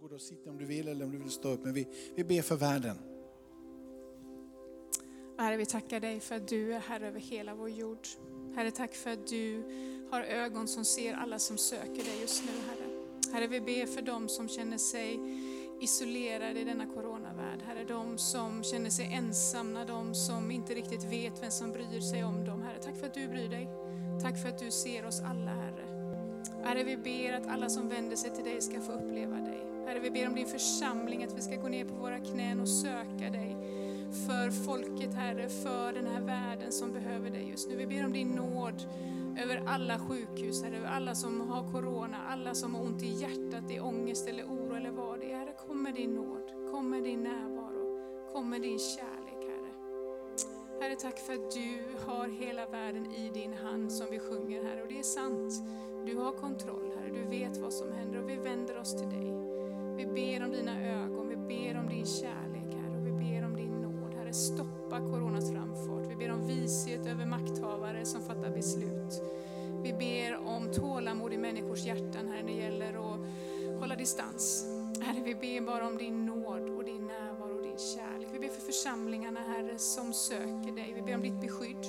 varsågod och sitta om du vill eller om du vill stå upp. Men vi, vi ber för världen. Herre, vi tackar dig för att du är Herre över hela vår jord. Herre, tack för att du har ögon som ser alla som söker dig just nu, Herre. Herre, vi ber för dem som känner sig isolerade i denna coronavärld. Herre, de som känner sig ensamma, de som inte riktigt vet vem som bryr sig om dem. Herre, tack för att du bryr dig. Tack för att du ser oss alla, Herre. Herre, vi ber att alla som vänder sig till dig ska få uppleva dig. Herre, vi ber om din församling, att vi ska gå ner på våra knän och söka dig för folket, Herre, för den här världen som behöver dig just nu. Vi ber om din nåd över alla sjukhus, Herre, över alla som har corona, alla som har ont i hjärtat, i ångest eller oro eller vad det är. Herre, kom med din nåd, kom med din närvaro, kom med din kärlek, Herre. Herre, tack för att du har hela världen i din hand som vi sjunger, Herre. Och det är sant, du har kontroll, Herre. Du vet vad som händer och vi vänder oss till dig. Vi ber om dina ögon, vi ber om din kärlek, Herre. Och vi ber om din nåd, Herre. Stoppa coronas framfart. Vi ber om vishet över makthavare som fattar beslut. Vi ber om tålamod i människors hjärtan, Herre, när det gäller att hålla distans. Herre, vi ber bara om din nåd och din närvaro och din kärlek. Vi ber för församlingarna, Herre, som söker dig. Vi ber om ditt beskydd.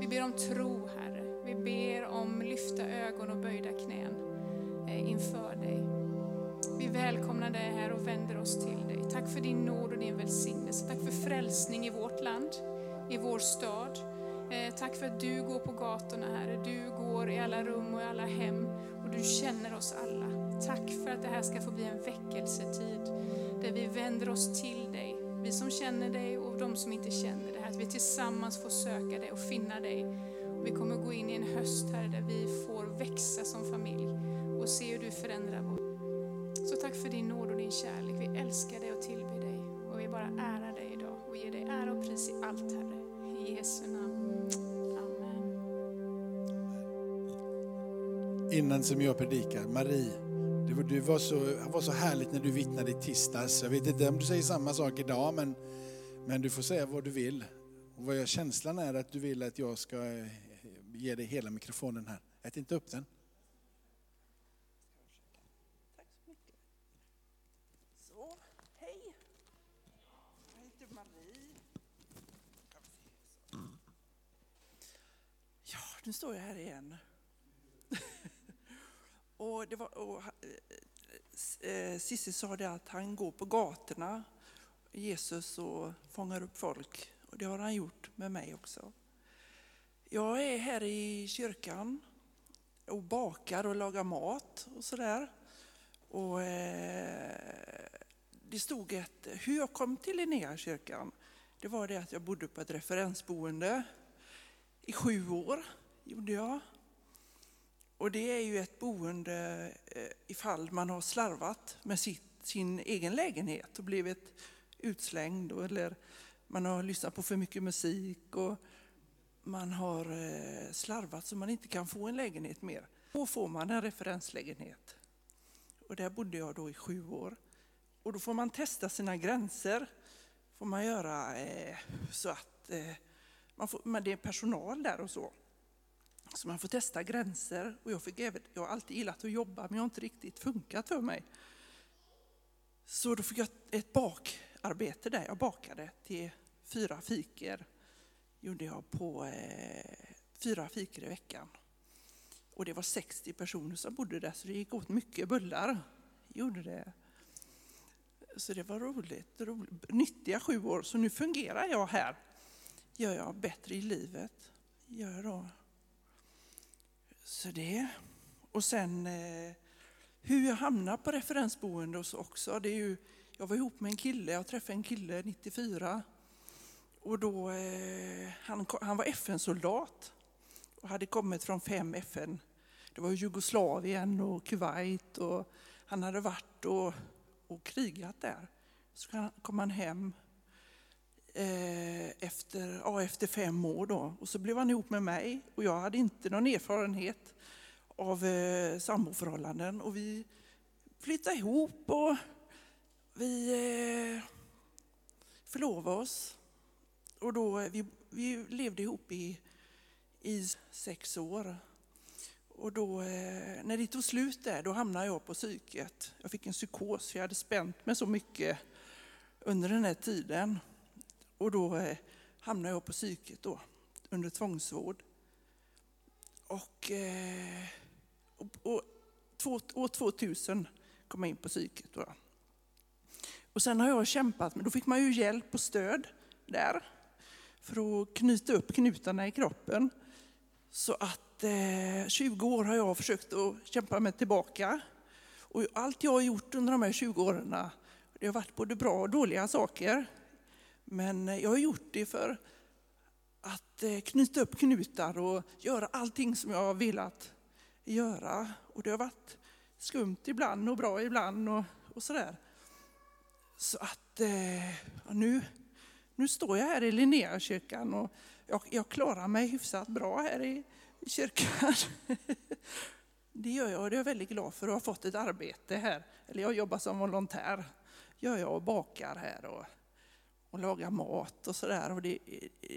Vi ber om tro, Herre. Vi ber om lyfta ögon och böjda knän eh, inför dig. Vi välkomnar dig här och vänder oss till dig. Tack för din nåd och din välsignelse. Tack för frälsning i vårt land, i vår stad. Eh, tack för att du går på gatorna, Herre. Du går i alla rum och i alla hem och du känner oss alla. Tack för att det här ska få bli en väckelsetid där vi vänder oss till dig. Vi som känner dig och de som inte känner dig. Att vi tillsammans får söka dig och finna dig. Vi kommer gå in i en höst, Herre, där vi får växa som familj och se hur du förändrar vår så tack för din nåd och din kärlek. Vi älskar dig och tillber dig. Och vi bara ärar dig idag och ger dig ära och pris i allt Herre. I Jesu namn. Amen. Innan som jag predikar, Marie, det var, du var så, det var så härligt när du vittnade i tisdags. Jag vet inte om du säger samma sak idag, men, men du får säga vad du vill. Och vad jag, känslan är att du vill att jag ska ge dig hela mikrofonen här. Ät inte upp den. Tack så mycket. Så, hej. Jag heter Marie. Ja, nu står jag här igen. och det var, och, eh, eh, eh, Cissi sa det att han går på gatorna, Jesus, och fångar upp folk. Och det har han gjort med mig också. Jag är här i kyrkan och bakar och lagar mat och sådär. Och, eh, det stod ett, hur jag kom till Linnéakyrkan, det var det att jag bodde på ett referensboende i sju år, gjorde jag. Och det är ju ett boende eh, ifall man har slarvat med sitt, sin egen lägenhet och blivit utslängd eller man har lyssnat på för mycket musik och man har eh, slarvat så man inte kan få en lägenhet mer. Då får man en referenslägenhet. Och där bodde jag då i sju år. Och då får man testa sina gränser. får man göra eh, så att eh, man får, men det är personal där och så. Så man får testa gränser. Och jag, fick även, jag har alltid gillat att jobba men jag har inte riktigt funkat för mig. Så då fick jag ett bakarbete där. Jag bakade till fyra fiker. Gjorde jag på eh, fyra fikor i veckan. Och det var 60 personer som bodde där så det gick åt mycket bullar. Gjorde det. Så det var roligt, roligt. Nyttiga sju år. Så nu fungerar jag här. Gör jag bättre i livet. Gör jag då. Så det. Och sen eh, hur jag hamnade på referensboende och så också. Det är ju, jag var ihop med en kille, jag träffade en kille 94. Och då, eh, han, han var FN-soldat och hade kommit från fem FN. Det var Jugoslavien och Kuwait och han hade varit och, och krigat där. Så kom han hem eh, efter, ja, efter fem år då och så blev han ihop med mig och jag hade inte någon erfarenhet av eh, samboförhållanden och vi flyttade ihop och vi eh, förlovade oss. Och då, eh, vi, vi levde ihop i, i sex år. Och då, eh, när det tog slut där, då hamnade jag på psyket. Jag fick en psykos, för jag hade spänt mig så mycket under den här tiden. Och då eh, hamnade jag på psyket då, under tvångsvård. Och, och, och två, år 2000 kom jag in på psyket. Då. Och sen har jag kämpat, men då fick man ju hjälp och stöd där för att knyta upp knutarna i kroppen. Så att eh, 20 år har jag försökt att kämpa mig tillbaka. Och allt jag har gjort under de här 20 åren, det har varit både bra och dåliga saker. Men jag har gjort det för att eh, knyta upp knutar och göra allting som jag har velat göra. Och det har varit skumt ibland och bra ibland och, och sådär. Så att eh, nu, nu står jag här i Linnéakyrkan och jag, jag klarar mig hyfsat bra här i, kyrkan. Det gör jag och det är jag väldigt glad för Jag har fått ett arbete här. Eller jag jobbar som volontär. Gör jag och bakar här och, och lagar mat och sådär. Det,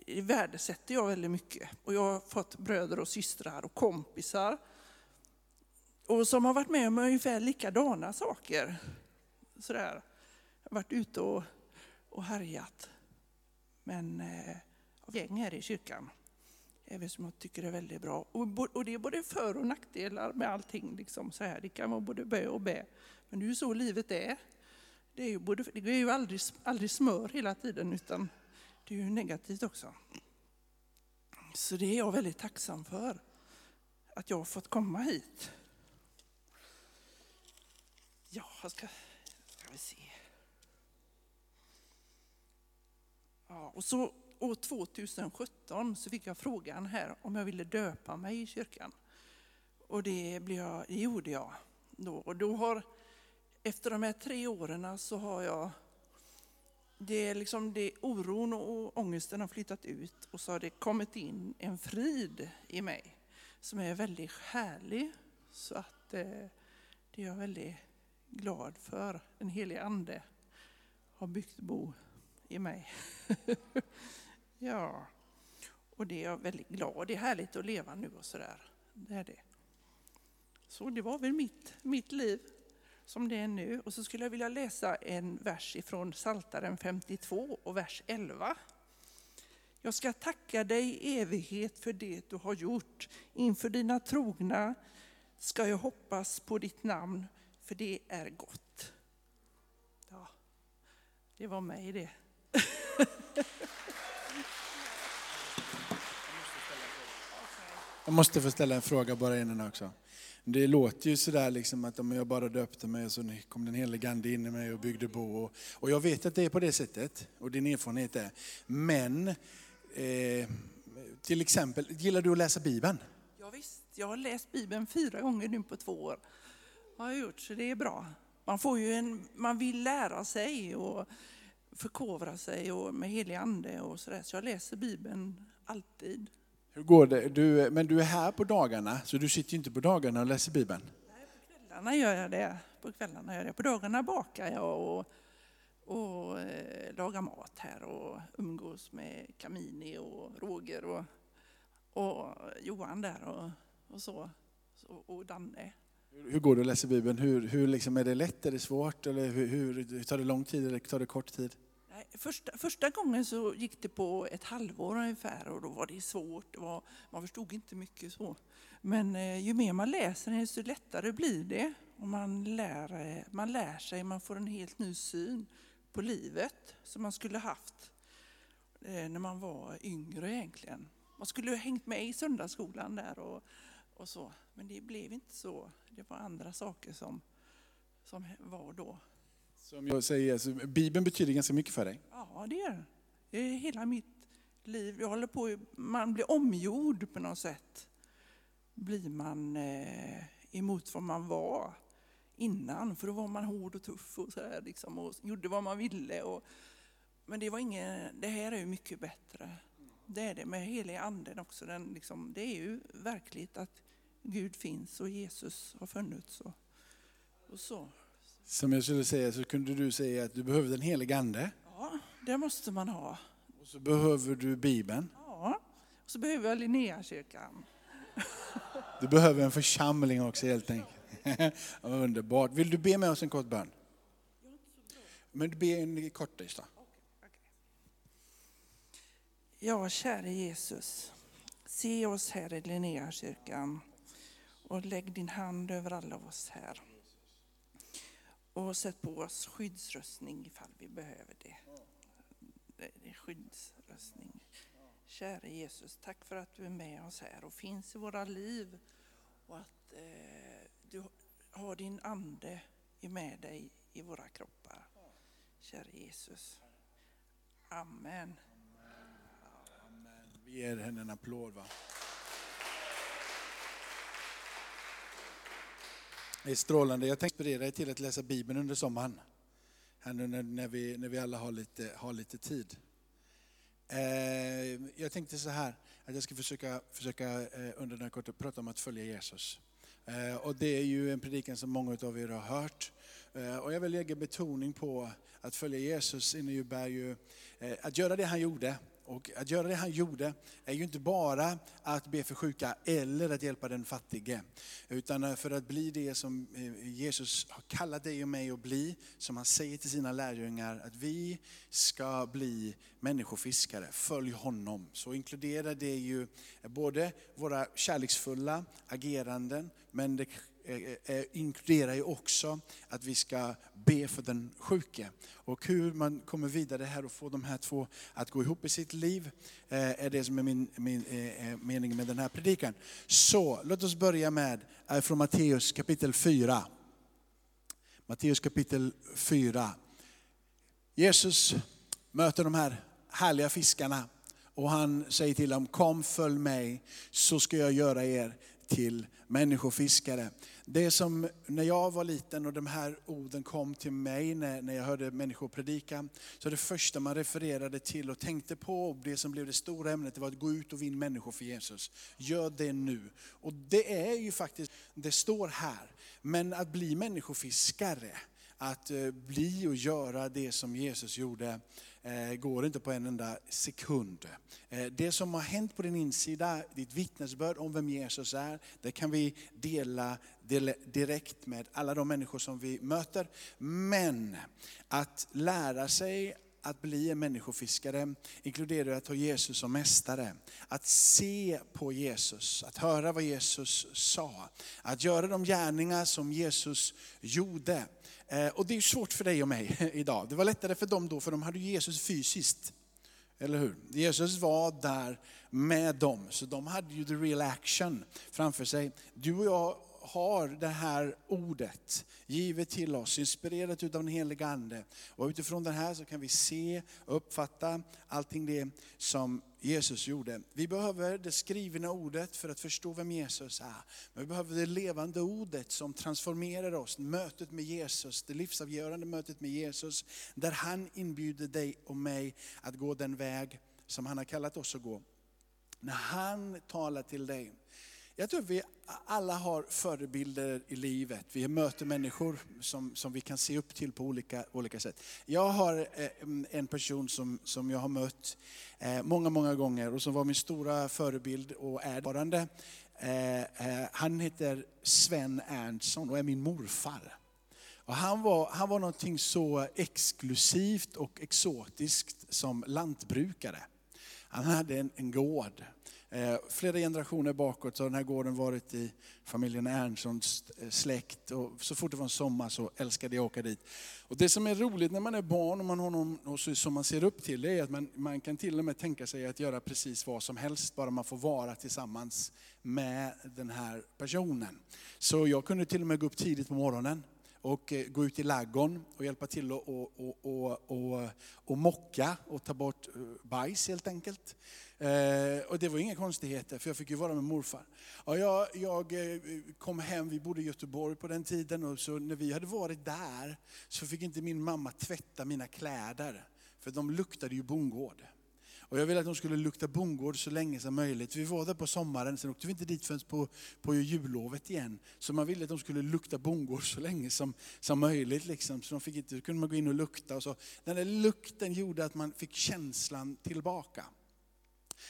det värdesätter jag väldigt mycket. Och jag har fått bröder och systrar och kompisar. Och som har varit med om ungefär likadana saker. Sådär. Jag har varit ute och, och härjat. Men eh, gäng här i kyrkan. Även som jag tycker är väldigt bra. Och, och det är både för och nackdelar med allting. Liksom så här. Det kan vara både bö och bä. Men det är ju så livet är. Det är ju, både, det är ju aldrig, aldrig smör hela tiden utan det är ju negativt också. Så det är jag väldigt tacksam för. Att jag har fått komma hit. Ja, jag ska, ska vi se. Ja, och så år 2017 så fick jag frågan här om jag ville döpa mig i kyrkan. Och det, blev jag, det gjorde jag. Då. Och då har, efter de här tre åren så har jag, det är liksom det, oron och ångesten har flyttat ut och så har det kommit in en frid i mig som är väldigt härlig. Så att eh, det är jag väldigt glad för. Den helige Ande har byggt bo i mig. ja, och det är jag väldigt glad. Det är härligt att leva nu och sådär. Det är det. Så det var väl mitt, mitt liv som det är nu. Och så skulle jag vilja läsa en vers ifrån Saltaren 52 och vers 11. Jag ska tacka dig i evighet för det du har gjort. Inför dina trogna ska jag hoppas på ditt namn, för det är gott. Ja, det var mig det. Jag måste få ställa en fråga bara innan också. Det låter ju sådär liksom att om jag bara döpte mig och så kom den helige Ande in i mig och byggde bo. Och, och jag vet att det är på det sättet och din erfarenhet är. Men eh, till exempel, gillar du att läsa Bibeln? Ja, visst, jag har läst Bibeln fyra gånger nu på två år. Har jag gjort, så det är bra. Man, får ju en, man vill lära sig och förkovra sig och med helig ande och sådär. Så jag läser Bibeln alltid. Hur går det? Du, men du är här på dagarna, så du sitter ju inte på dagarna och läser Bibeln? Nej, på kvällarna gör jag det. På kvällarna gör jag det. På dagarna bakar jag och, och eh, lagar mat här och umgås med Kamini och Roger och, och Johan där och, och så. Och Danne. Hur går det att läsa Bibeln? Hur, hur liksom, är det lätt, är det svårt eller hur, hur, tar det lång tid eller tar det kort tid? Nej, första, första gången så gick det på ett halvår ungefär och då var det svårt. Det var, man förstod inte mycket så. Men eh, ju mer man läser desto lättare blir det. Och man, lär, eh, man lär sig, man får en helt ny syn på livet som man skulle haft eh, när man var yngre egentligen. Man skulle ha hängt med i söndagsskolan där och, och så. Men det blev inte så. Det var andra saker som, som var då. Som jag säger, alltså, Bibeln betyder ganska mycket för dig? Ja, det gör det. är hela mitt liv. Jag håller på, man blir omgjord på något sätt. Blir man eh, emot vad man var innan. För då var man hård och tuff och, så här, liksom, och gjorde vad man ville. Och, men det, var ingen, det här är ju mycket bättre. Det är det med heliga anden också. Den, liksom, det är ju verkligt att Gud finns och Jesus har funnits. Och, och så. Som jag skulle säga så kunde du säga att du behöver den helige Ande. Ja, det måste man ha. Och så behöver du Bibeln. Ja, och så behöver jag Linnéakyrkan. Du behöver en församling också helt enkelt. Underbart. Vill du be med oss en kort bön? Men du be en kort då. Ja, käre Jesus. Se oss här i Linnéakyrkan och lägg din hand över alla oss här. Och sätt på oss skyddsrustning ifall vi behöver det. det är. Käre Jesus, tack för att du är med oss här och finns i våra liv. Och att eh, du har din ande med dig i våra kroppar. Käre Jesus. Amen. Amen. Vi ger henne en applåd. Va? Det är strålande. Jag tänkte inspirera dig till att läsa Bibeln under sommaren. Här nu när, när, vi, när vi alla har lite, har lite tid. Eh, jag tänkte så här, att jag ska försöka, försöka eh, under den här korta prata om att följa Jesus. Eh, och det är ju en predikan som många av er har hört. Eh, och jag vill lägga betoning på att följa Jesus innebär ju eh, att göra det han gjorde och att göra det han gjorde är ju inte bara att be för sjuka eller att hjälpa den fattige. Utan för att bli det som eh, Jesus har kallat dig och mig att bli, som han säger till sina lärjungar, att vi ska bli människofiskare, följ honom. Så inkluderar det ju både våra kärleksfulla ageranden, men det Eh, eh, eh, inkluderar ju också att vi ska be för den sjuke. Och hur man kommer vidare här och får de här två att gå ihop i sitt liv är det som är min, min mening med den här predikan. Så låt oss börja med från Matteus kapitel 4. Matteus kapitel 4. Jesus möter de här härliga fiskarna och han säger till dem, kom följ mig så ska jag göra er till människofiskare. Det som när jag var liten och de här orden kom till mig när, när jag hörde människor predika, så det första man refererade till och tänkte på, och det som blev det stora ämnet, det var att gå ut och vinna människor för Jesus. Gör det nu. Och det är ju faktiskt, det står här, men att bli människofiskare, att eh, bli och göra det som Jesus gjorde, eh, går inte på en enda sekund. Eh, det som har hänt på din insida, ditt vittnesbörd om vem Jesus är, det kan vi dela direkt med alla de människor som vi möter. Men att lära sig att bli en människofiskare inkluderar att ha Jesus som mästare. Att se på Jesus, att höra vad Jesus sa. Att göra de gärningar som Jesus gjorde. Eh, och det är svårt för dig och mig idag. Det var lättare för dem då, för de hade Jesus fysiskt. Eller hur? Jesus var där med dem, så de hade ju the real action framför sig. Du och jag har det här ordet givet till oss, inspirerat utav den heliga Ande. Och utifrån det här så kan vi se och uppfatta allting det som Jesus gjorde. Vi behöver det skrivna ordet för att förstå vem Jesus är. Men vi behöver det levande ordet som transformerar oss, mötet med Jesus, det livsavgörande mötet med Jesus. Där han inbjuder dig och mig att gå den väg som han har kallat oss att gå. När han talar till dig, jag tror vi alla har förebilder i livet. Vi möter människor som, som vi kan se upp till på olika, olika sätt. Jag har eh, en person som, som jag har mött eh, många, många gånger och som var min stora förebild och är fortfarande. Eh, han heter Sven Erntsson och är min morfar. Och han, var, han var någonting så exklusivt och exotiskt som lantbrukare. Han hade en, en gård Eh, flera generationer bakåt så har den här gården varit i familjen Ernstsons eh, släkt. Och så fort det var en sommar så älskade jag att åka dit. Och det som är roligt när man är barn och man har någon som man ser upp till, det är att man, man kan till och med tänka sig att göra precis vad som helst, bara man får vara tillsammans med den här personen. Så jag kunde till och med gå upp tidigt på morgonen och eh, gå ut i laggon och hjälpa till att och, och, och, och, och mocka och ta bort eh, bajs helt enkelt. Eh, och det var inga konstigheter, för jag fick ju vara med morfar. Ja, jag, jag kom hem, vi bodde i Göteborg på den tiden, och så när vi hade varit där så fick inte min mamma tvätta mina kläder, för de luktade ju bondgård. Och jag ville att de skulle lukta bondgård så länge som möjligt. Vi var där på sommaren, sen åkte vi inte dit förrän på, på jullovet igen. Så man ville att de skulle lukta bondgård så länge som, som möjligt. Liksom. Så de fick inte, då kunde man gå in och lukta. Och så. Den där lukten gjorde att man fick känslan tillbaka.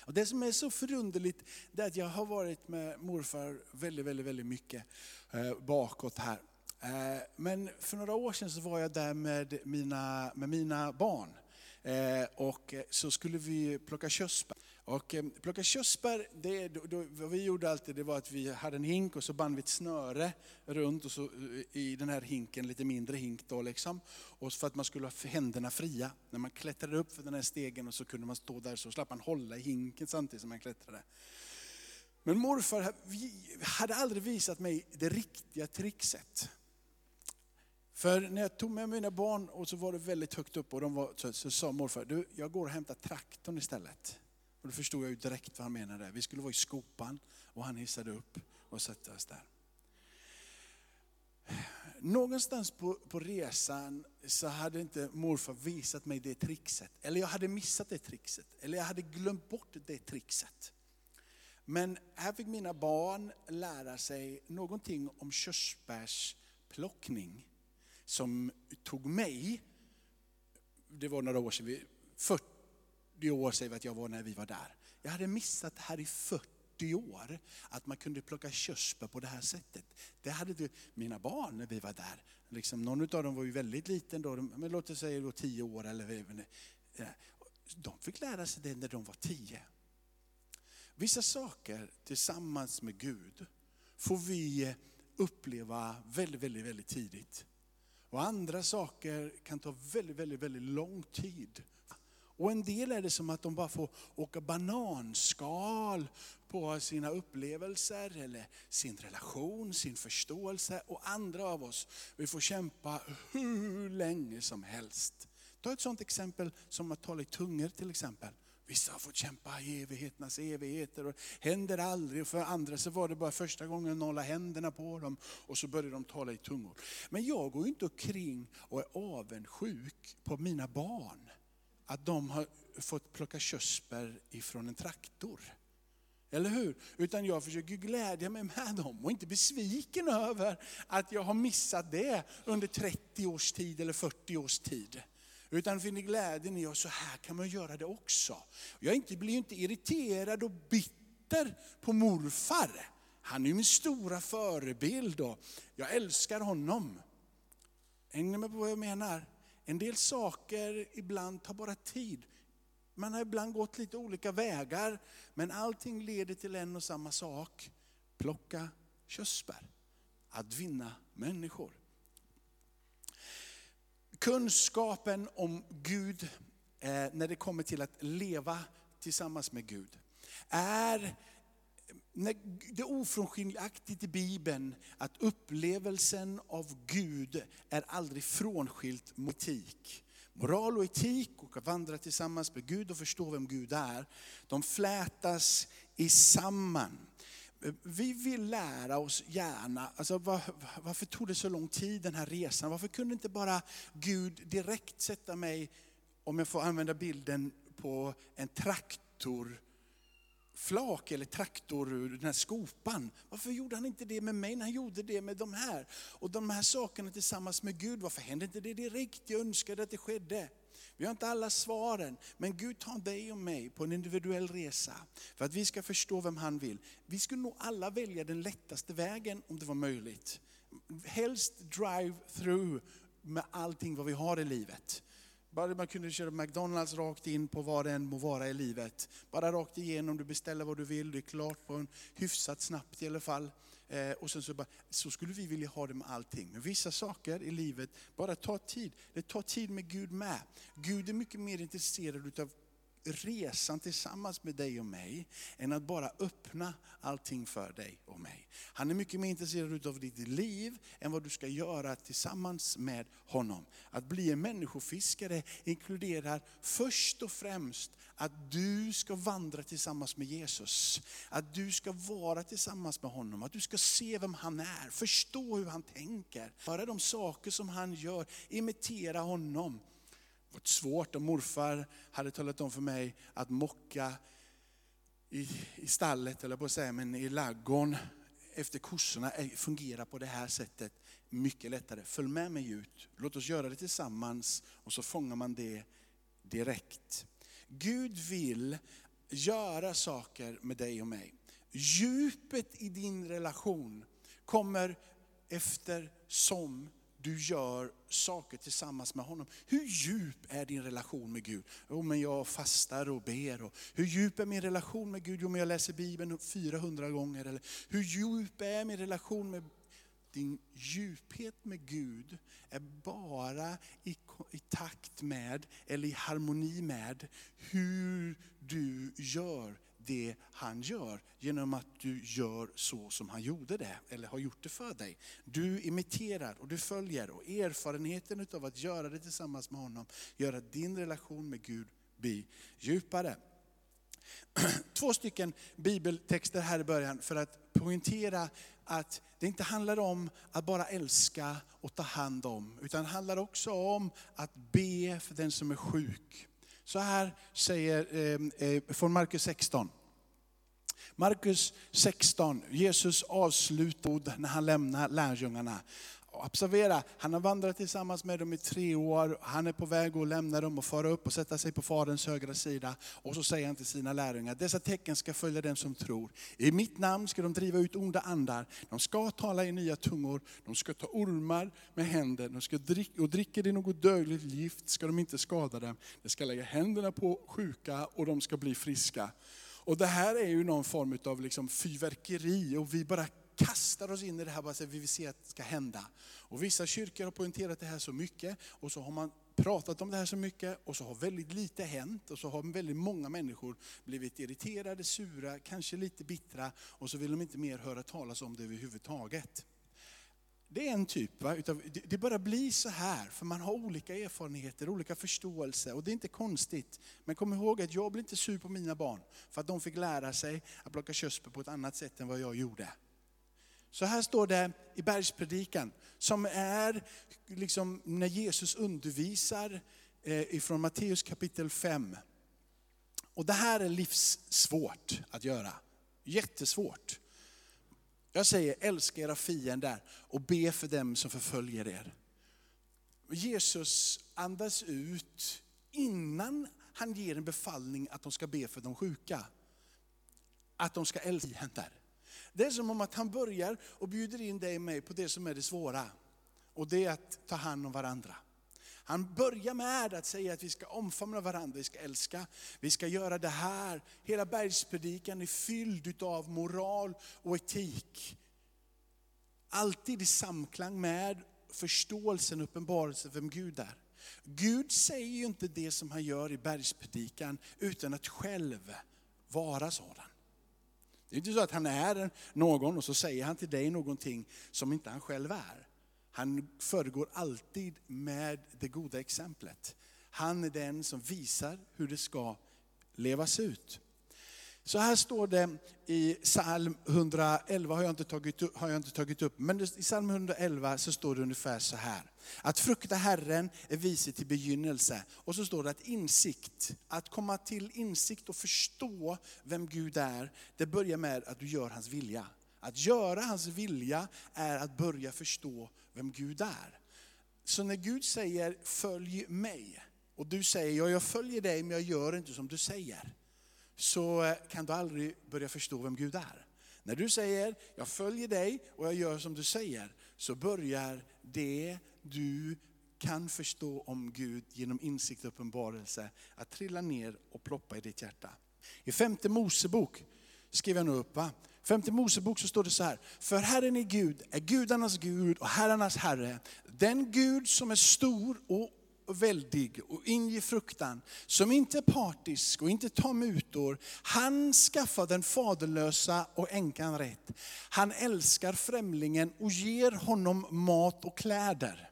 Och det som är så förunderligt det är att jag har varit med morfar väldigt, väldigt, väldigt mycket eh, bakåt här. Eh, men för några år sedan så var jag där med mina, med mina barn. Eh, och eh, så skulle vi plocka körsbär. Och eh, plocka körsbär, det, då, då, vad vi gjorde alltid det var att vi hade en hink och så band vi ett snöre runt och så, eh, i den här hinken, lite mindre hink då liksom. Och för att man skulle ha händerna fria. När man klättrade upp för den här stegen och så kunde man stå där så slapp man hålla i hinken samtidigt som man klättrade. Men morfar hade aldrig visat mig det riktiga trickset. För när jag tog med mina barn och så var det väldigt högt upp och de var, så, så sa morfar, du jag går och hämtar traktorn istället. Och då förstod jag ju direkt vad han menade. Vi skulle vara i skopan och han hissade upp och satte oss där. Någonstans på, på resan så hade inte morfar visat mig det trixet. Eller jag hade missat det trixet. Eller jag hade glömt bort det trixet. Men här fick mina barn lära sig någonting om körsbärsplockning som tog mig, det var några år sedan, 40 år säger vi att jag var när vi var där. Jag hade missat det här i 40 år, att man kunde plocka körsbär på det här sättet. Det hade du, mina barn när vi var där, liksom, någon av dem var ju väldigt liten då, men låt oss säga då 10 år eller de fick lära sig det när de var 10. Vissa saker tillsammans med Gud får vi uppleva väldigt, väldigt, väldigt tidigt. Och andra saker kan ta väldigt, väldigt, väldigt lång tid. Och en del är det som att de bara får åka bananskal på sina upplevelser eller sin relation, sin förståelse. Och andra av oss, vi får kämpa hur länge som helst. Ta ett sådant exempel som att tala i tungor till exempel. Vissa har fått kämpa i evigheternas evigheter och händer aldrig. För andra så var det bara första gången någon la händerna på dem och så började de tala i tungor. Men jag går inte omkring och är avundsjuk på mina barn. Att de har fått plocka körsbär ifrån en traktor. Eller hur? Utan jag försöker glädja mig med dem och inte besviken över att jag har missat det under 30 års tid eller 40 års tid. Utan finner glädjen i att så här kan man göra det också. Jag blir inte irriterad och bitter på morfar. Han är min stora förebild och jag älskar honom. Hänger med på vad jag menar? En del saker ibland tar bara tid. Man har ibland gått lite olika vägar, men allting leder till en och samma sak. Plocka körsbär. Att vinna människor. Kunskapen om Gud eh, när det kommer till att leva tillsammans med Gud är det är ofrånskiljaktigt i Bibeln att upplevelsen av Gud är aldrig frånskilt mot etik. Moral och etik och att vandra tillsammans med Gud och förstå vem Gud är, de flätas i samman. Vi vill lära oss gärna, alltså var, varför tog det så lång tid den här resan? Varför kunde inte bara Gud direkt sätta mig, om jag får använda bilden, på en traktor flak eller traktor ur den här skopan. Varför gjorde han inte det med mig när han gjorde det med de här? Och de här sakerna tillsammans med Gud, varför hände inte det direkt? Jag önskade att det skedde. Vi har inte alla svaren, men Gud tar dig och mig på en individuell resa för att vi ska förstå vem han vill. Vi skulle nog alla välja den lättaste vägen om det var möjligt. Helst drive through med allting vad vi har i livet. Bara man kunde köra McDonalds rakt in på vad det än må vara i livet. Bara rakt igenom, du beställer vad du vill, det är klart på en hyfsat snabbt i alla fall. Eh, och sen så, bara, så skulle vi vilja ha det med allting. Men vissa saker i livet bara tar tid. Det tar tid med Gud med. Gud är mycket mer intresserad av resan tillsammans med dig och mig, än att bara öppna allting för dig och mig. Han är mycket mer intresserad av ditt liv än vad du ska göra tillsammans med honom. Att bli en människofiskare inkluderar först och främst att du ska vandra tillsammans med Jesus. Att du ska vara tillsammans med honom, att du ska se vem han är, förstå hur han tänker, höra de saker som han gör, imitera honom varit svårt om morfar hade talat om för mig att mocka i, i stallet, eller på att säga, men i laggården efter kossorna fungerar på det här sättet. Mycket lättare. Följ med mig ut, låt oss göra det tillsammans och så fångar man det direkt. Gud vill göra saker med dig och mig. Djupet i din relation kommer efter som du gör saker tillsammans med honom. Hur djup är din relation med Gud? Jo, men jag fastar och ber. Och hur djup är min relation med Gud? Jo, men jag läser Bibeln 400 gånger. Eller hur djup är min relation med din djuphet med Gud är bara i, i takt med, eller i harmoni med, hur du gör det han gör genom att du gör så som han gjorde det, eller har gjort det för dig. Du imiterar och du följer och erfarenheten av att göra det tillsammans med honom gör att din relation med Gud blir djupare. Två stycken bibeltexter här i början för att poängtera att det inte handlar om att bara älska och ta hand om, utan det handlar också om att be för den som är sjuk. Så här säger eh, eh från Markus 16. Markus 16, Jesus avslutar när han lämnar lärjungarna. Observera, han har vandrat tillsammans med dem i tre år, han är på väg att lämna dem och fara upp och sätta sig på Faderns högra sida. Och så säger han till sina lärjungar, dessa tecken ska följa den som tror. I mitt namn ska de driva ut onda andar, de ska tala i nya tungor, de ska ta ormar med händer, de ska dricka, och dricker det något dödligt gift ska de inte skada dem. De ska lägga händerna på sjuka och de ska bli friska. Och det här är ju någon form av liksom fyrverkeri och vi bara kastar oss in i det här bara så vi vill se att det ska hända. Och vissa kyrkor har poängterat det här så mycket och så har man pratat om det här så mycket och så har väldigt lite hänt och så har väldigt många människor blivit irriterade, sura, kanske lite bittra och så vill de inte mer höra talas om det överhuvudtaget. Det är en typ, va, utav, det bara blir så här, för man har olika erfarenheter, olika förståelse och det är inte konstigt. Men kom ihåg att jag blir inte sur på mina barn för att de fick lära sig att plocka körsbär på ett annat sätt än vad jag gjorde. Så här står det i bergspredikan, som är liksom när Jesus undervisar eh, ifrån Matteus kapitel 5. Och det här är livssvårt att göra, jättesvårt. Jag säger älska era fiender och be för dem som förföljer er. Jesus andas ut innan han ger en befallning att de ska be för de sjuka. Att de ska älska fiender. Det är som om att han börjar och bjuder in dig och mig på det som är det svåra. Och det är att ta hand om varandra. Han börjar med att säga att vi ska omfamna varandra, vi ska älska, vi ska göra det här. Hela bergspredikan är fylld av moral och etik. Alltid i samklang med förståelsen, och uppenbarelsen vem Gud är. Gud säger ju inte det som han gör i bergspredikan utan att själv vara sådan. Det är inte så att han är någon och så säger han till dig någonting som inte han själv är. Han föregår alltid med det goda exemplet. Han är den som visar hur det ska levas ut. Så här står det i psalm 111, har jag inte tagit upp, har jag inte tagit upp men i psalm 111 så står det ungefär så här. Att frukta Herren är viset till begynnelse. Och så står det att insikt, att komma till insikt och förstå vem Gud är, det börjar med att du gör hans vilja. Att göra hans vilja är att börja förstå vem Gud är. Så när Gud säger följ mig, och du säger ja, jag följer dig men jag gör inte som du säger så eh, kan du aldrig börja förstå vem Gud är. När du säger, jag följer dig och jag gör som du säger, så börjar det du kan förstå om Gud genom insikt och uppenbarelse att trilla ner och ploppa i ditt hjärta. I femte Mosebok skriver jag nu upp. Va? Femte Mosebok så står det så här, för Herren är Gud, är gudarnas Gud och herrarnas Herre. Den Gud som är stor och väldig och inger fruktan, som inte är partisk och inte tar mutor. Han skaffar den faderlösa och änkan rätt. Han älskar främlingen och ger honom mat och kläder.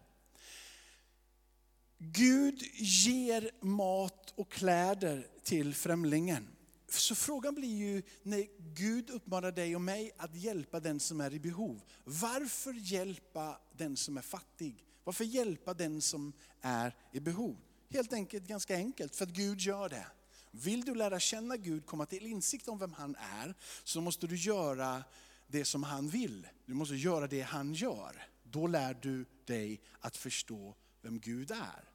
Gud ger mat och kläder till främlingen. Så frågan blir ju, när Gud uppmanar dig och mig att hjälpa den som är i behov. Varför hjälpa den som är fattig? Varför hjälpa den som är i behov? Helt enkelt ganska enkelt, för att Gud gör det. Vill du lära känna Gud, komma till insikt om vem han är, så måste du göra det som han vill. Du måste göra det han gör. Då lär du dig att förstå vem Gud är.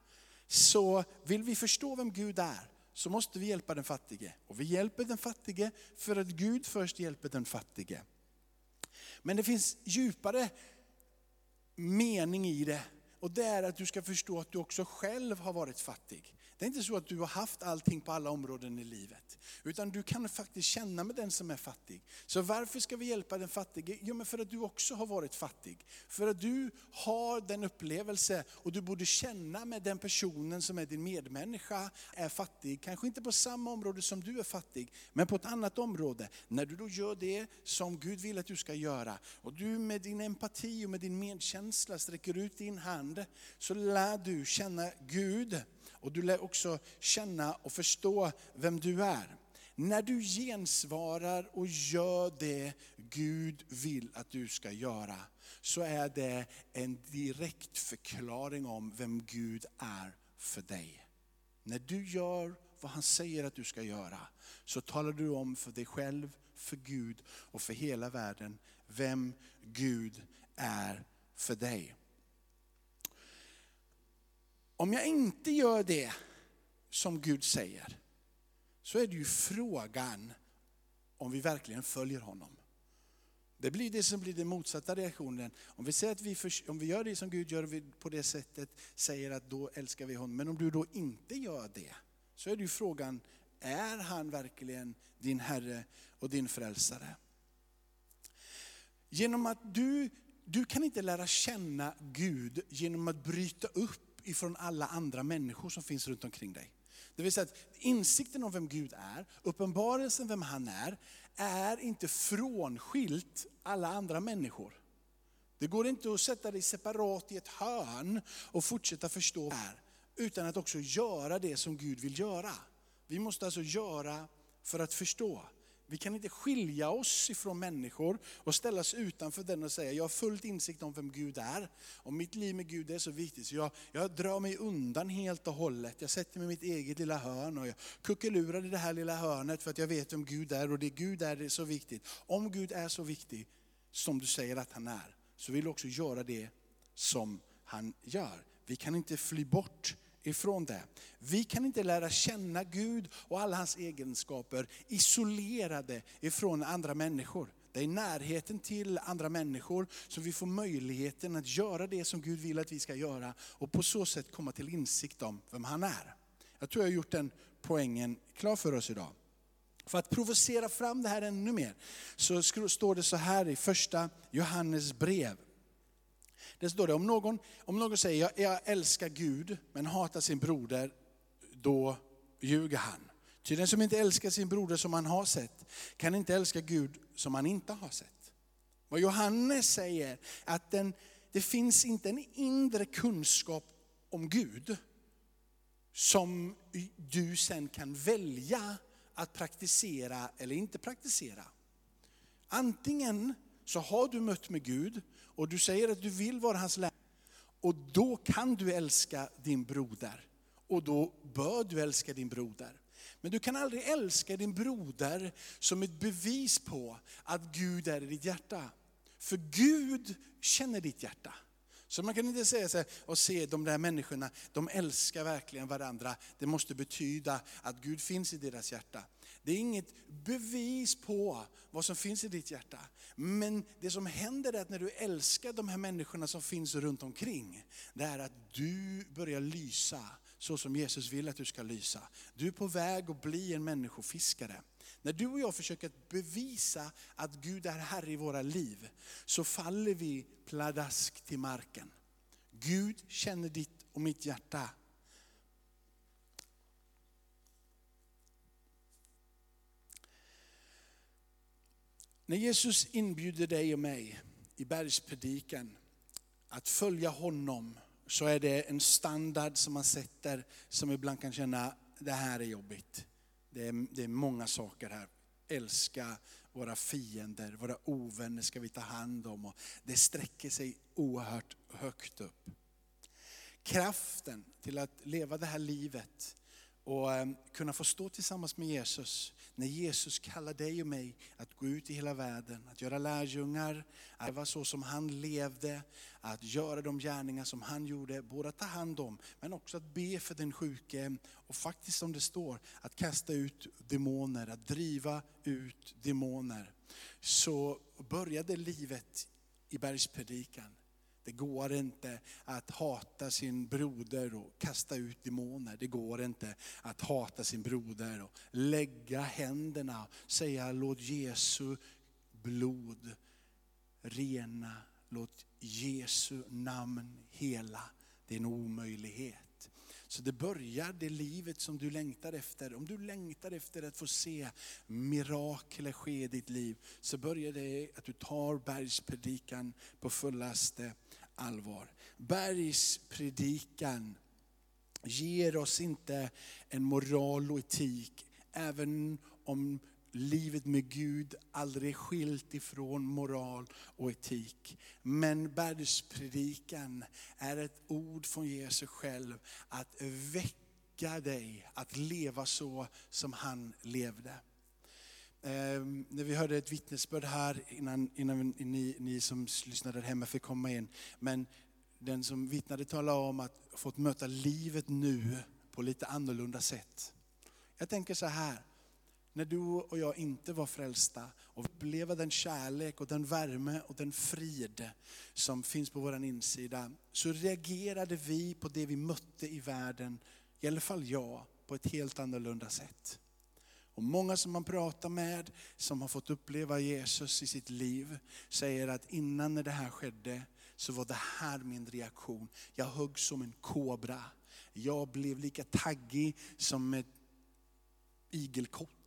Så vill vi förstå vem Gud är, så måste vi hjälpa den fattige. Och vi hjälper den fattige för att Gud först hjälper den fattige. Men det finns djupare mening i det. Och det är att du ska förstå att du också själv har varit fattig. Det är inte så att du har haft allting på alla områden i livet. Utan du kan faktiskt känna med den som är fattig. Så varför ska vi hjälpa den fattige? Jo men för att du också har varit fattig. För att du har den upplevelse och du borde känna med den personen som är din medmänniska är fattig. Kanske inte på samma område som du är fattig, men på ett annat område. När du då gör det som Gud vill att du ska göra och du med din empati och med din medkänsla sträcker ut din hand så lär du känna Gud och du lär också känna och förstå vem du är. När du gensvarar och gör det Gud vill att du ska göra, så är det en direkt förklaring om vem Gud är för dig. När du gör vad han säger att du ska göra, så talar du om för dig själv, för Gud och för hela världen vem Gud är för dig. Om jag inte gör det som Gud säger, så är det ju frågan om vi verkligen följer honom. Det blir det som blir den motsatta reaktionen. Om vi säger att vi, för, om vi gör det som Gud gör vi på det sättet, säger att då älskar vi honom. Men om du då inte gör det, så är det ju frågan, är han verkligen din Herre och din frälsare? Genom att du, du kan inte lära känna Gud genom att bryta upp ifrån alla andra människor som finns runt omkring dig. Det vill säga att insikten om vem Gud är, uppenbarelsen vem han är, är inte frånskilt alla andra människor. Det går inte att sätta dig separat i ett hörn och fortsätta förstå här, utan att också göra det som Gud vill göra. Vi måste alltså göra för att förstå. Vi kan inte skilja oss ifrån människor och ställa oss utanför den och säga, jag har fullt insikt om vem Gud är. Och mitt liv med Gud är så viktigt så jag, jag drar mig undan helt och hållet. Jag sätter mig i mitt eget lilla hörn och jag kuckelurar i det här lilla hörnet för att jag vet vem Gud är och det Gud är det är så viktigt. Om Gud är så viktig som du säger att han är, så vill du också göra det som han gör. Vi kan inte fly bort ifrån det. Vi kan inte lära känna Gud och alla hans egenskaper isolerade ifrån andra människor. Det är närheten till andra människor som vi får möjligheten att göra det som Gud vill att vi ska göra och på så sätt komma till insikt om vem han är. Jag tror jag har gjort den poängen klar för oss idag. För att provocera fram det här ännu mer så står det så här i första Johannes brev det står det, om någon, om någon säger jag, jag älskar Gud men hatar sin broder, då ljuger han. Ty den som inte älskar sin broder som han har sett, kan inte älska Gud som han inte har sett. Vad Johannes säger, att den, det finns inte en inre kunskap om Gud, som du sen kan välja att praktisera eller inte praktisera. Antingen så har du mött med Gud och du säger att du vill vara hans lärjunge, Och då kan du älska din broder. Och då bör du älska din broder. Men du kan aldrig älska din broder som ett bevis på att Gud är i ditt hjärta. För Gud känner ditt hjärta. Så man kan inte säga så här, och se de där människorna, de älskar verkligen varandra. Det måste betyda att Gud finns i deras hjärta. Det är inget bevis på vad som finns i ditt hjärta. Men det som händer är att när du älskar de här människorna som finns runt omkring, det är att du börjar lysa så som Jesus vill att du ska lysa. Du är på väg att bli en människofiskare. När du och jag försöker bevisa att Gud är Herre i våra liv, så faller vi pladask till marken. Gud känner ditt och mitt hjärta. När Jesus inbjuder dig och mig i bergspredikan att följa honom så är det en standard som man sätter som ibland kan känna, det här är jobbigt. Det är, det är många saker här. Älska våra fiender, våra ovänner ska vi ta hand om. Och det sträcker sig oerhört högt upp. Kraften till att leva det här livet och ehm, kunna få stå tillsammans med Jesus. När Jesus kallar dig och mig att gå ut i hela världen, att göra lärjungar, att leva så som han levde, att göra de gärningar som han gjorde, både att ta hand om, men också att be för den sjuke. Och faktiskt som det står, att kasta ut demoner, att driva ut demoner. Så började livet i bergspredikan. Det går inte att hata sin broder och kasta ut demoner. Det går inte att hata sin broder och lägga händerna och säga låt Jesu blod rena, låt Jesu namn hela. Det är en omöjlighet. Så det börjar det livet som du längtar efter. Om du längtar efter att få se mirakler ske i ditt liv, så börjar det att du tar bergspredikan på fullaste allvar. Bergspredikan ger oss inte en moral och etik, även om livet med Gud aldrig skilt ifrån moral och etik. Men bergspredikan är ett ord från Jesus själv att väcka dig att leva så som han levde. Eh, när vi hörde ett vittnesbörd här innan, innan ni, ni som lyssnade där hemma fick komma in. Men den som vittnade talade om att fått möta livet nu på lite annorlunda sätt. Jag tänker så här, när du och jag inte var frälsta och uppleva den kärlek och den värme och den frid som finns på vår insida, så reagerade vi på det vi mötte i världen, i alla fall jag, på ett helt annorlunda sätt. Och många som man pratar med, som har fått uppleva Jesus i sitt liv, säger att innan när det här skedde, så var det här min reaktion. Jag högg som en kobra. Jag blev lika taggig som ett igelkott.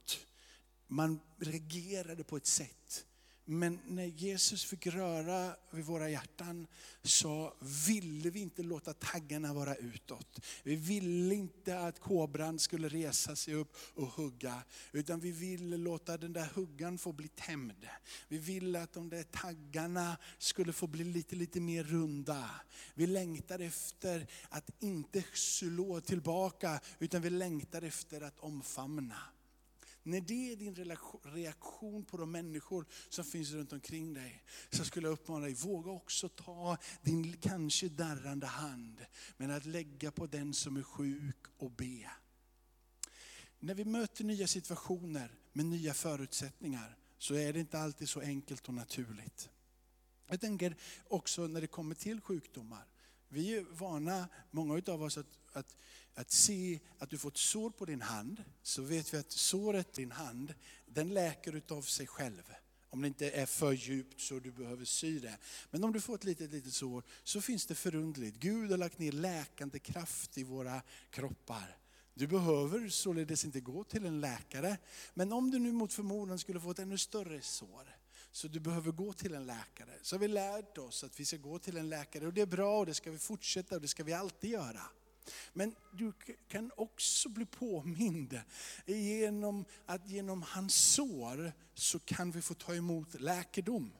Man reagerade på ett sätt men när Jesus fick röra vid våra hjärtan så ville vi inte låta taggarna vara utåt. Vi ville inte att kobran skulle resa sig upp och hugga. Utan vi ville låta den där huggan få bli tämd. Vi ville att de där taggarna skulle få bli lite, lite mer runda. Vi längtar efter att inte slå tillbaka utan vi längtar efter att omfamna. När det är din reaktion på de människor som finns runt omkring dig, så skulle jag uppmana dig, våga också ta din kanske darrande hand, men att lägga på den som är sjuk och be. När vi möter nya situationer med nya förutsättningar, så är det inte alltid så enkelt och naturligt. Jag tänker också när det kommer till sjukdomar. Vi är vana, många av oss, att, att att se att du får ett sår på din hand, så vet vi att såret i din hand, den läker utav sig själv. Om det inte är för djupt så du behöver sy det. Men om du får ett litet, litet sår så finns det förundligt. Gud har lagt ner läkande kraft i våra kroppar. Du behöver således inte gå till en läkare. Men om du nu mot förmodan skulle få ett ännu större sår, så du behöver gå till en läkare. Så har vi lärt oss att vi ska gå till en läkare och det är bra och det ska vi fortsätta och det ska vi alltid göra. Men du kan också bli påmind genom att genom hans sår så kan vi få ta emot läkedom.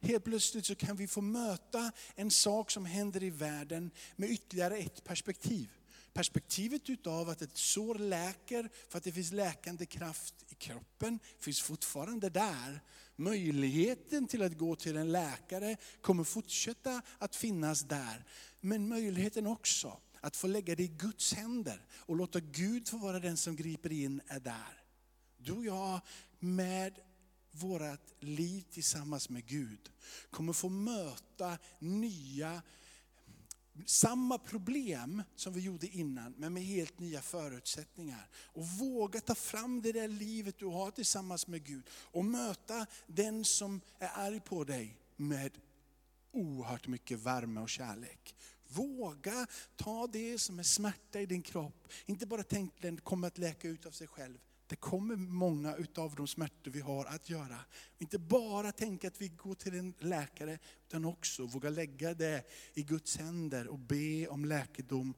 Helt plötsligt så kan vi få möta en sak som händer i världen med ytterligare ett perspektiv. Perspektivet utav att ett sår läker för att det finns läkande kraft i kroppen finns fortfarande där. Möjligheten till att gå till en läkare kommer fortsätta att finnas där. Men möjligheten också att få lägga det i Guds händer och låta Gud få vara den som griper in är där. Du och jag med vårt liv tillsammans med Gud kommer få möta nya, samma problem som vi gjorde innan, men med helt nya förutsättningar. Och våga ta fram det där livet du har tillsammans med Gud och möta den som är arg på dig med oerhört mycket värme och kärlek. Våga ta det som är smärta i din kropp. Inte bara tänk att den kommer att läka ut av sig själv. Det kommer många utav de smärtor vi har att göra. Inte bara tänka att vi går till en läkare, utan också våga lägga det i Guds händer och be om läkedom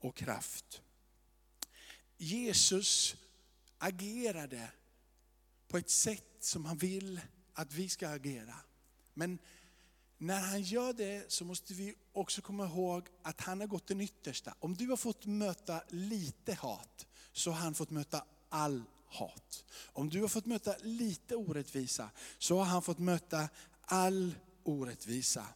och kraft. Jesus agerade på ett sätt som han vill att vi ska agera. Men när han gör det så måste vi också komma ihåg att han har gått den yttersta. Om du har fått möta lite hat, så har han fått möta all hat. Om du har fått möta lite orättvisa så har han fått möta all orättvisa.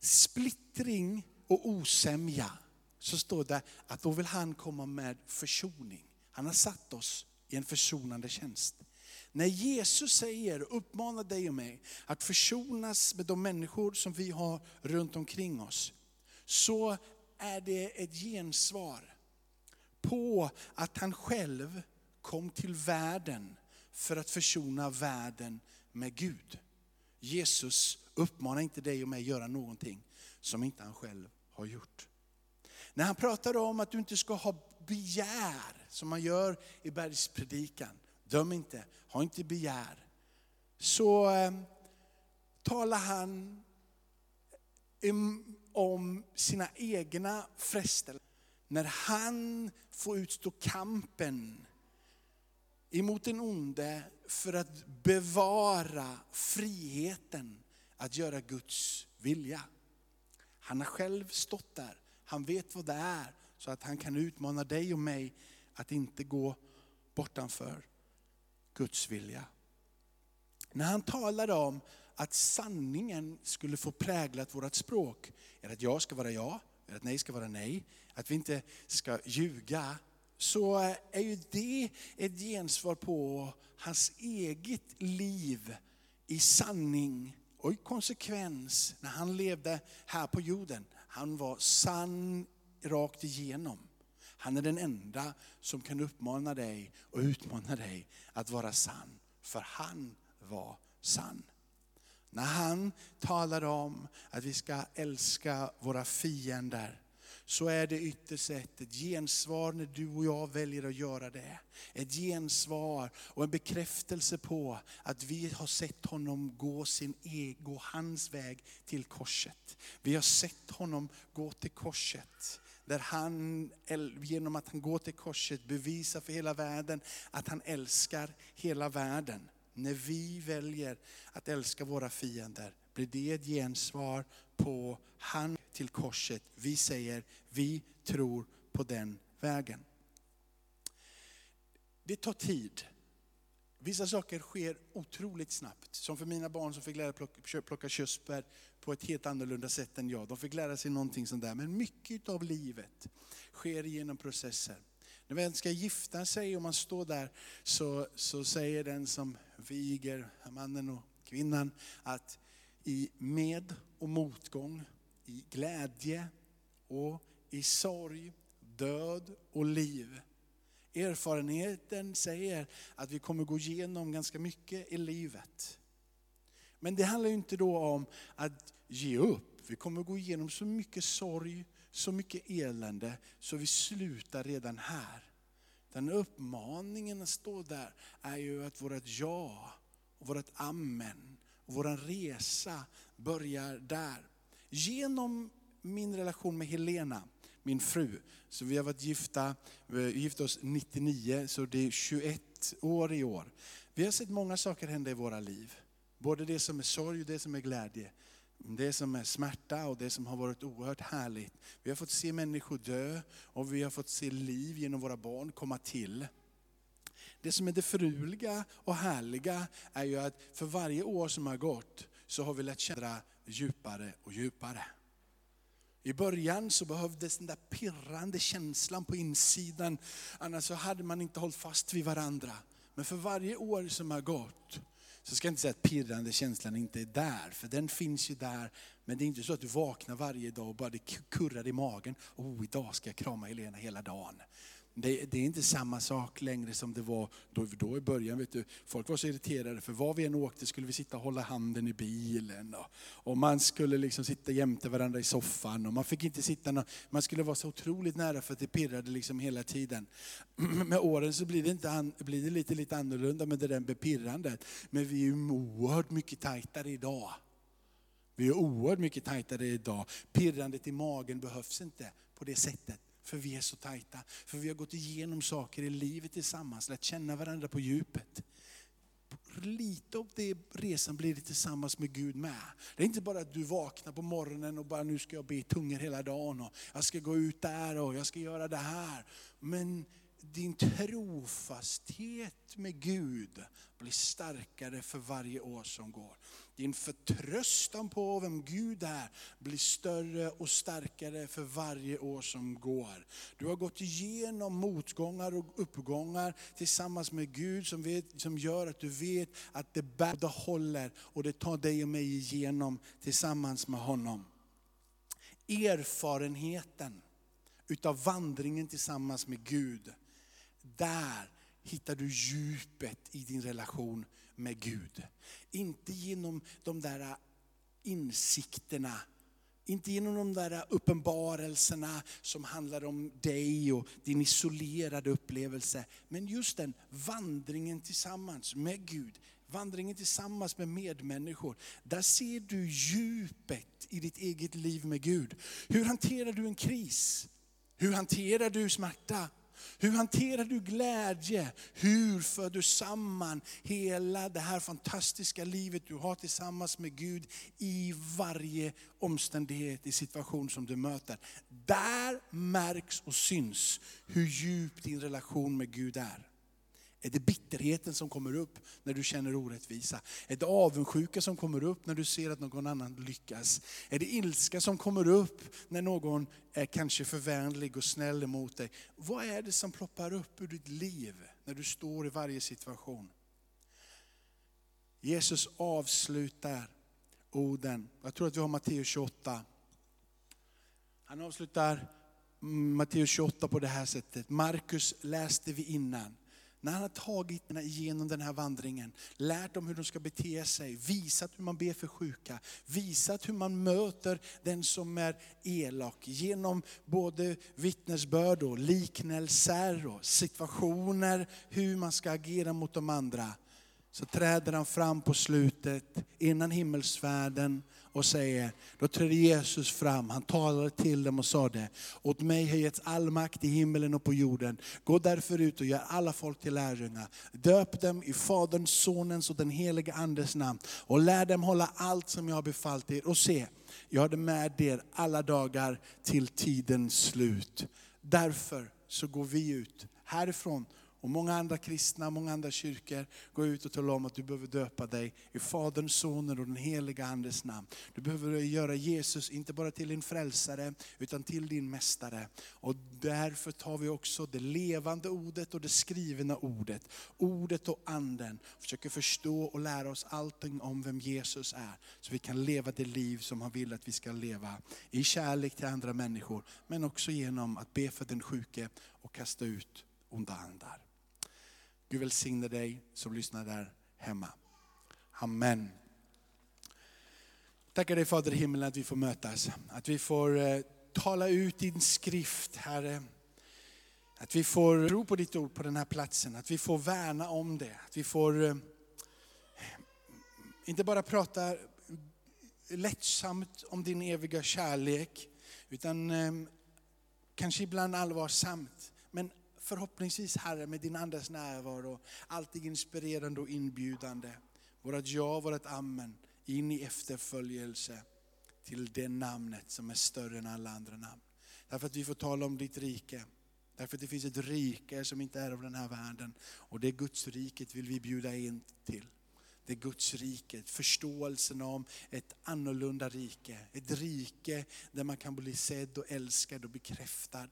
Splittring och osämja, så står det att då vill han komma med försoning. Han har satt oss i en försonande tjänst. När Jesus säger och uppmanar dig och mig att försonas med de människor som vi har runt omkring oss, så är det ett gensvar på att han själv kom till världen för att försona världen med Gud. Jesus uppmanar inte dig och mig att göra någonting som inte han själv har gjort. När han pratar om att du inte ska ha begär, som man gör i bergspredikan, döm inte, ha inte begär, så eh, talar han om sina egna frestelser. När han får utstå kampen emot den onde för att bevara friheten att göra Guds vilja. Han har själv stått där, han vet vad det är, så att han kan utmana dig och mig att inte gå bortanför Guds vilja. När han talade om att sanningen skulle få präglat vårt språk, är att jag ska vara ja, är att nej ska vara nej, att vi inte ska ljuga, så är ju det ett gensvar på hans eget liv i sanning och i konsekvens när han levde här på jorden. Han var sann rakt igenom. Han är den enda som kan uppmana dig och utmana dig att vara sann. För han var sann. När han talar om att vi ska älska våra fiender, så är det ytterst sett ett gensvar när du och jag väljer att göra det. Ett gensvar och en bekräftelse på att vi har sett honom gå, sin e gå hans väg till korset. Vi har sett honom gå till korset. Där han, genom att han går till korset, bevisar för hela världen att han älskar hela världen. När vi väljer att älska våra fiender blir det ett gensvar på han till korset. Vi säger, vi tror på den vägen. Det tar tid. Vissa saker sker otroligt snabbt. Som för mina barn som fick lära plocka, plocka körsbär på ett helt annorlunda sätt än jag. De fick lära sig någonting sånt där. Men mycket av livet sker genom processer. När man ska gifta sig och man står där så, så säger den som viger mannen och kvinnan att i med och motgång, i glädje och i sorg, död och liv. Erfarenheten säger att vi kommer gå igenom ganska mycket i livet. Men det handlar inte då om att ge upp. Vi kommer gå igenom så mycket sorg, så mycket elände, så vi slutar redan här. Den uppmaningen att stå där är ju att vårt ja och vårt amen och vår resa börjar där. Genom min relation med Helena, min fru, så vi har varit gifta, vi gifte oss 99, så det är 21 år i år. Vi har sett många saker hända i våra liv. Både det som är sorg och det som är glädje. Det som är smärta och det som har varit oerhört härligt. Vi har fått se människor dö och vi har fått se liv genom våra barn komma till. Det som är det fruliga och härliga är ju att för varje år som har gått så har vi lärt känna djupare och djupare. I början så behövdes den där pirrande känslan på insidan, annars så hade man inte hållit fast vid varandra. Men för varje år som har gått så ska jag inte säga att pirrande känslan inte är där, för den finns ju där. Men det är inte så att du vaknar varje dag och bara det kurrar i magen. Oh, idag ska jag krama Helena hela dagen. Det, det, är inte samma sak längre som det var då, då i början. Vet du, folk var så irriterade för var vi än åkte skulle vi sitta och hålla handen i bilen. Och, och man skulle liksom sitta jämte varandra i soffan. Och man fick inte sitta, man skulle vara så otroligt nära för att det pirrade liksom hela tiden. Med åren så blir det, inte, blir det lite, lite annorlunda med det där med pirrandet. Men vi är ju oerhört mycket tajtare idag. Vi är oerhört mycket tajtare idag. Pirrandet i magen behövs inte på det sättet. För vi är så tajta. För vi har gått igenom saker i livet tillsammans, lärt känna varandra på djupet. Lite av det resan blir det tillsammans med Gud med. Det är inte bara att du vaknar på morgonen och bara nu ska jag be tungor hela dagen och jag ska gå ut där och jag ska göra det här. Men din trofasthet med Gud blir starkare för varje år som går. Din förtröstan på vem Gud är blir större och starkare för varje år som går. Du har gått igenom motgångar och uppgångar tillsammans med Gud som, vet, som gör att du vet att det bär, det håller och det tar dig och mig igenom tillsammans med honom. Erfarenheten utav vandringen tillsammans med Gud, där hittar du djupet i din relation med Gud. Inte genom de där insikterna, inte genom de där uppenbarelserna som handlar om dig och din isolerade upplevelse. Men just den vandringen tillsammans med Gud, vandringen tillsammans med medmänniskor. Där ser du djupet i ditt eget liv med Gud. Hur hanterar du en kris? Hur hanterar du smärta? Hur hanterar du glädje? Hur för du samman hela det här fantastiska livet du har tillsammans med Gud i varje omständighet, i situation som du möter. Där märks och syns hur djup din relation med Gud är. Är det bitterheten som kommer upp när du känner orättvisa? Är det avundsjuka som kommer upp när du ser att någon annan lyckas? Är det ilska som kommer upp när någon är kanske förvänlig och snäll emot dig? Vad är det som ploppar upp ur ditt liv när du står i varje situation? Jesus avslutar orden, jag tror att vi har Matteus 28. Han avslutar mm, Matteus 28 på det här sättet. Markus läste vi innan. När han har tagit igenom den här vandringen, lärt dem hur de ska bete sig, visat hur man ber för sjuka, visat hur man möter den som är elak genom både vittnesbörd och liknelser och situationer, hur man ska agera mot de andra. Så träder han fram på slutet innan himmelsfärden och säger, då trädde Jesus fram, han talade till dem och sade, åt mig har getts all makt i himmelen och på jorden. Gå därför ut och gör alla folk till lärjungar. Döp dem i Faderns, Sonens och den helige Andes namn och lär dem hålla allt som jag har befallt er. Och se, jag har det med er alla dagar till tidens slut. Därför så går vi ut härifrån och många andra kristna, många andra kyrkor går ut och talar om att du behöver döpa dig i Faderns, Sonens och den heliga Andes namn. Du behöver göra Jesus, inte bara till din frälsare, utan till din mästare. Och därför tar vi också det levande ordet och det skrivna ordet, ordet och anden. Försöker förstå och lära oss allting om vem Jesus är. Så vi kan leva det liv som han vill att vi ska leva. I kärlek till andra människor, men också genom att be för den sjuke och kasta ut onda andar. Gud välsigne dig som lyssnar där hemma. Amen. Tackar dig Fader i himlen att vi får mötas. Att vi får eh, tala ut din skrift Herre. Att vi får tro på ditt ord på den här platsen. Att vi får värna om det. Att vi får eh, inte bara prata lättsamt om din eviga kärlek. Utan eh, kanske ibland allvarsamt. Men förhoppningsvis Herre med din Andes närvaro, alltid inspirerande och inbjudande. Vårat ja, vårat amen, in i efterföljelse till det namnet som är större än alla andra namn. Därför att vi får tala om ditt rike. Därför att det finns ett rike som inte är av den här världen. Och det Guds riket vill vi bjuda in till. Det Guds rike, förståelsen om ett annorlunda rike. Ett rike där man kan bli sedd och älskad och bekräftad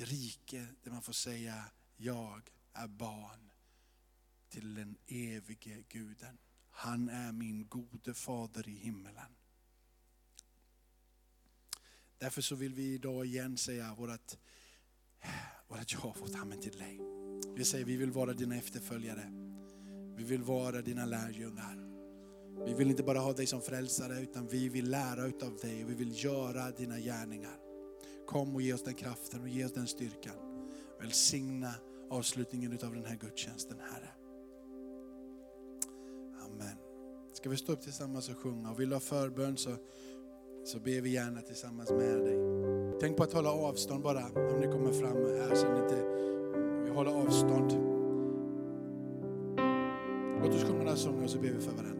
ett rike där man får säga, jag är barn till den evige guden. Han är min gode fader i himmelen. Därför så vill vi idag igen säga vårat, vårat ja, vårt amen till dig. Vi säger vi vill vara dina efterföljare. Vi vill vara dina lärjungar. Vi vill inte bara ha dig som frälsare utan vi vill lära utav dig och vi vill göra dina gärningar. Kom och ge oss den kraften och ge oss den styrkan. Välsigna avslutningen av den här gudstjänsten, Herre. Amen. Ska vi stå upp tillsammans och sjunga? Och vill du ha förbön så, så ber vi gärna tillsammans med dig. Tänk på att hålla avstånd bara, om ni kommer fram här så ni inte vi håller avstånd. Låt oss sjunga några sånger och så ber vi för varandra.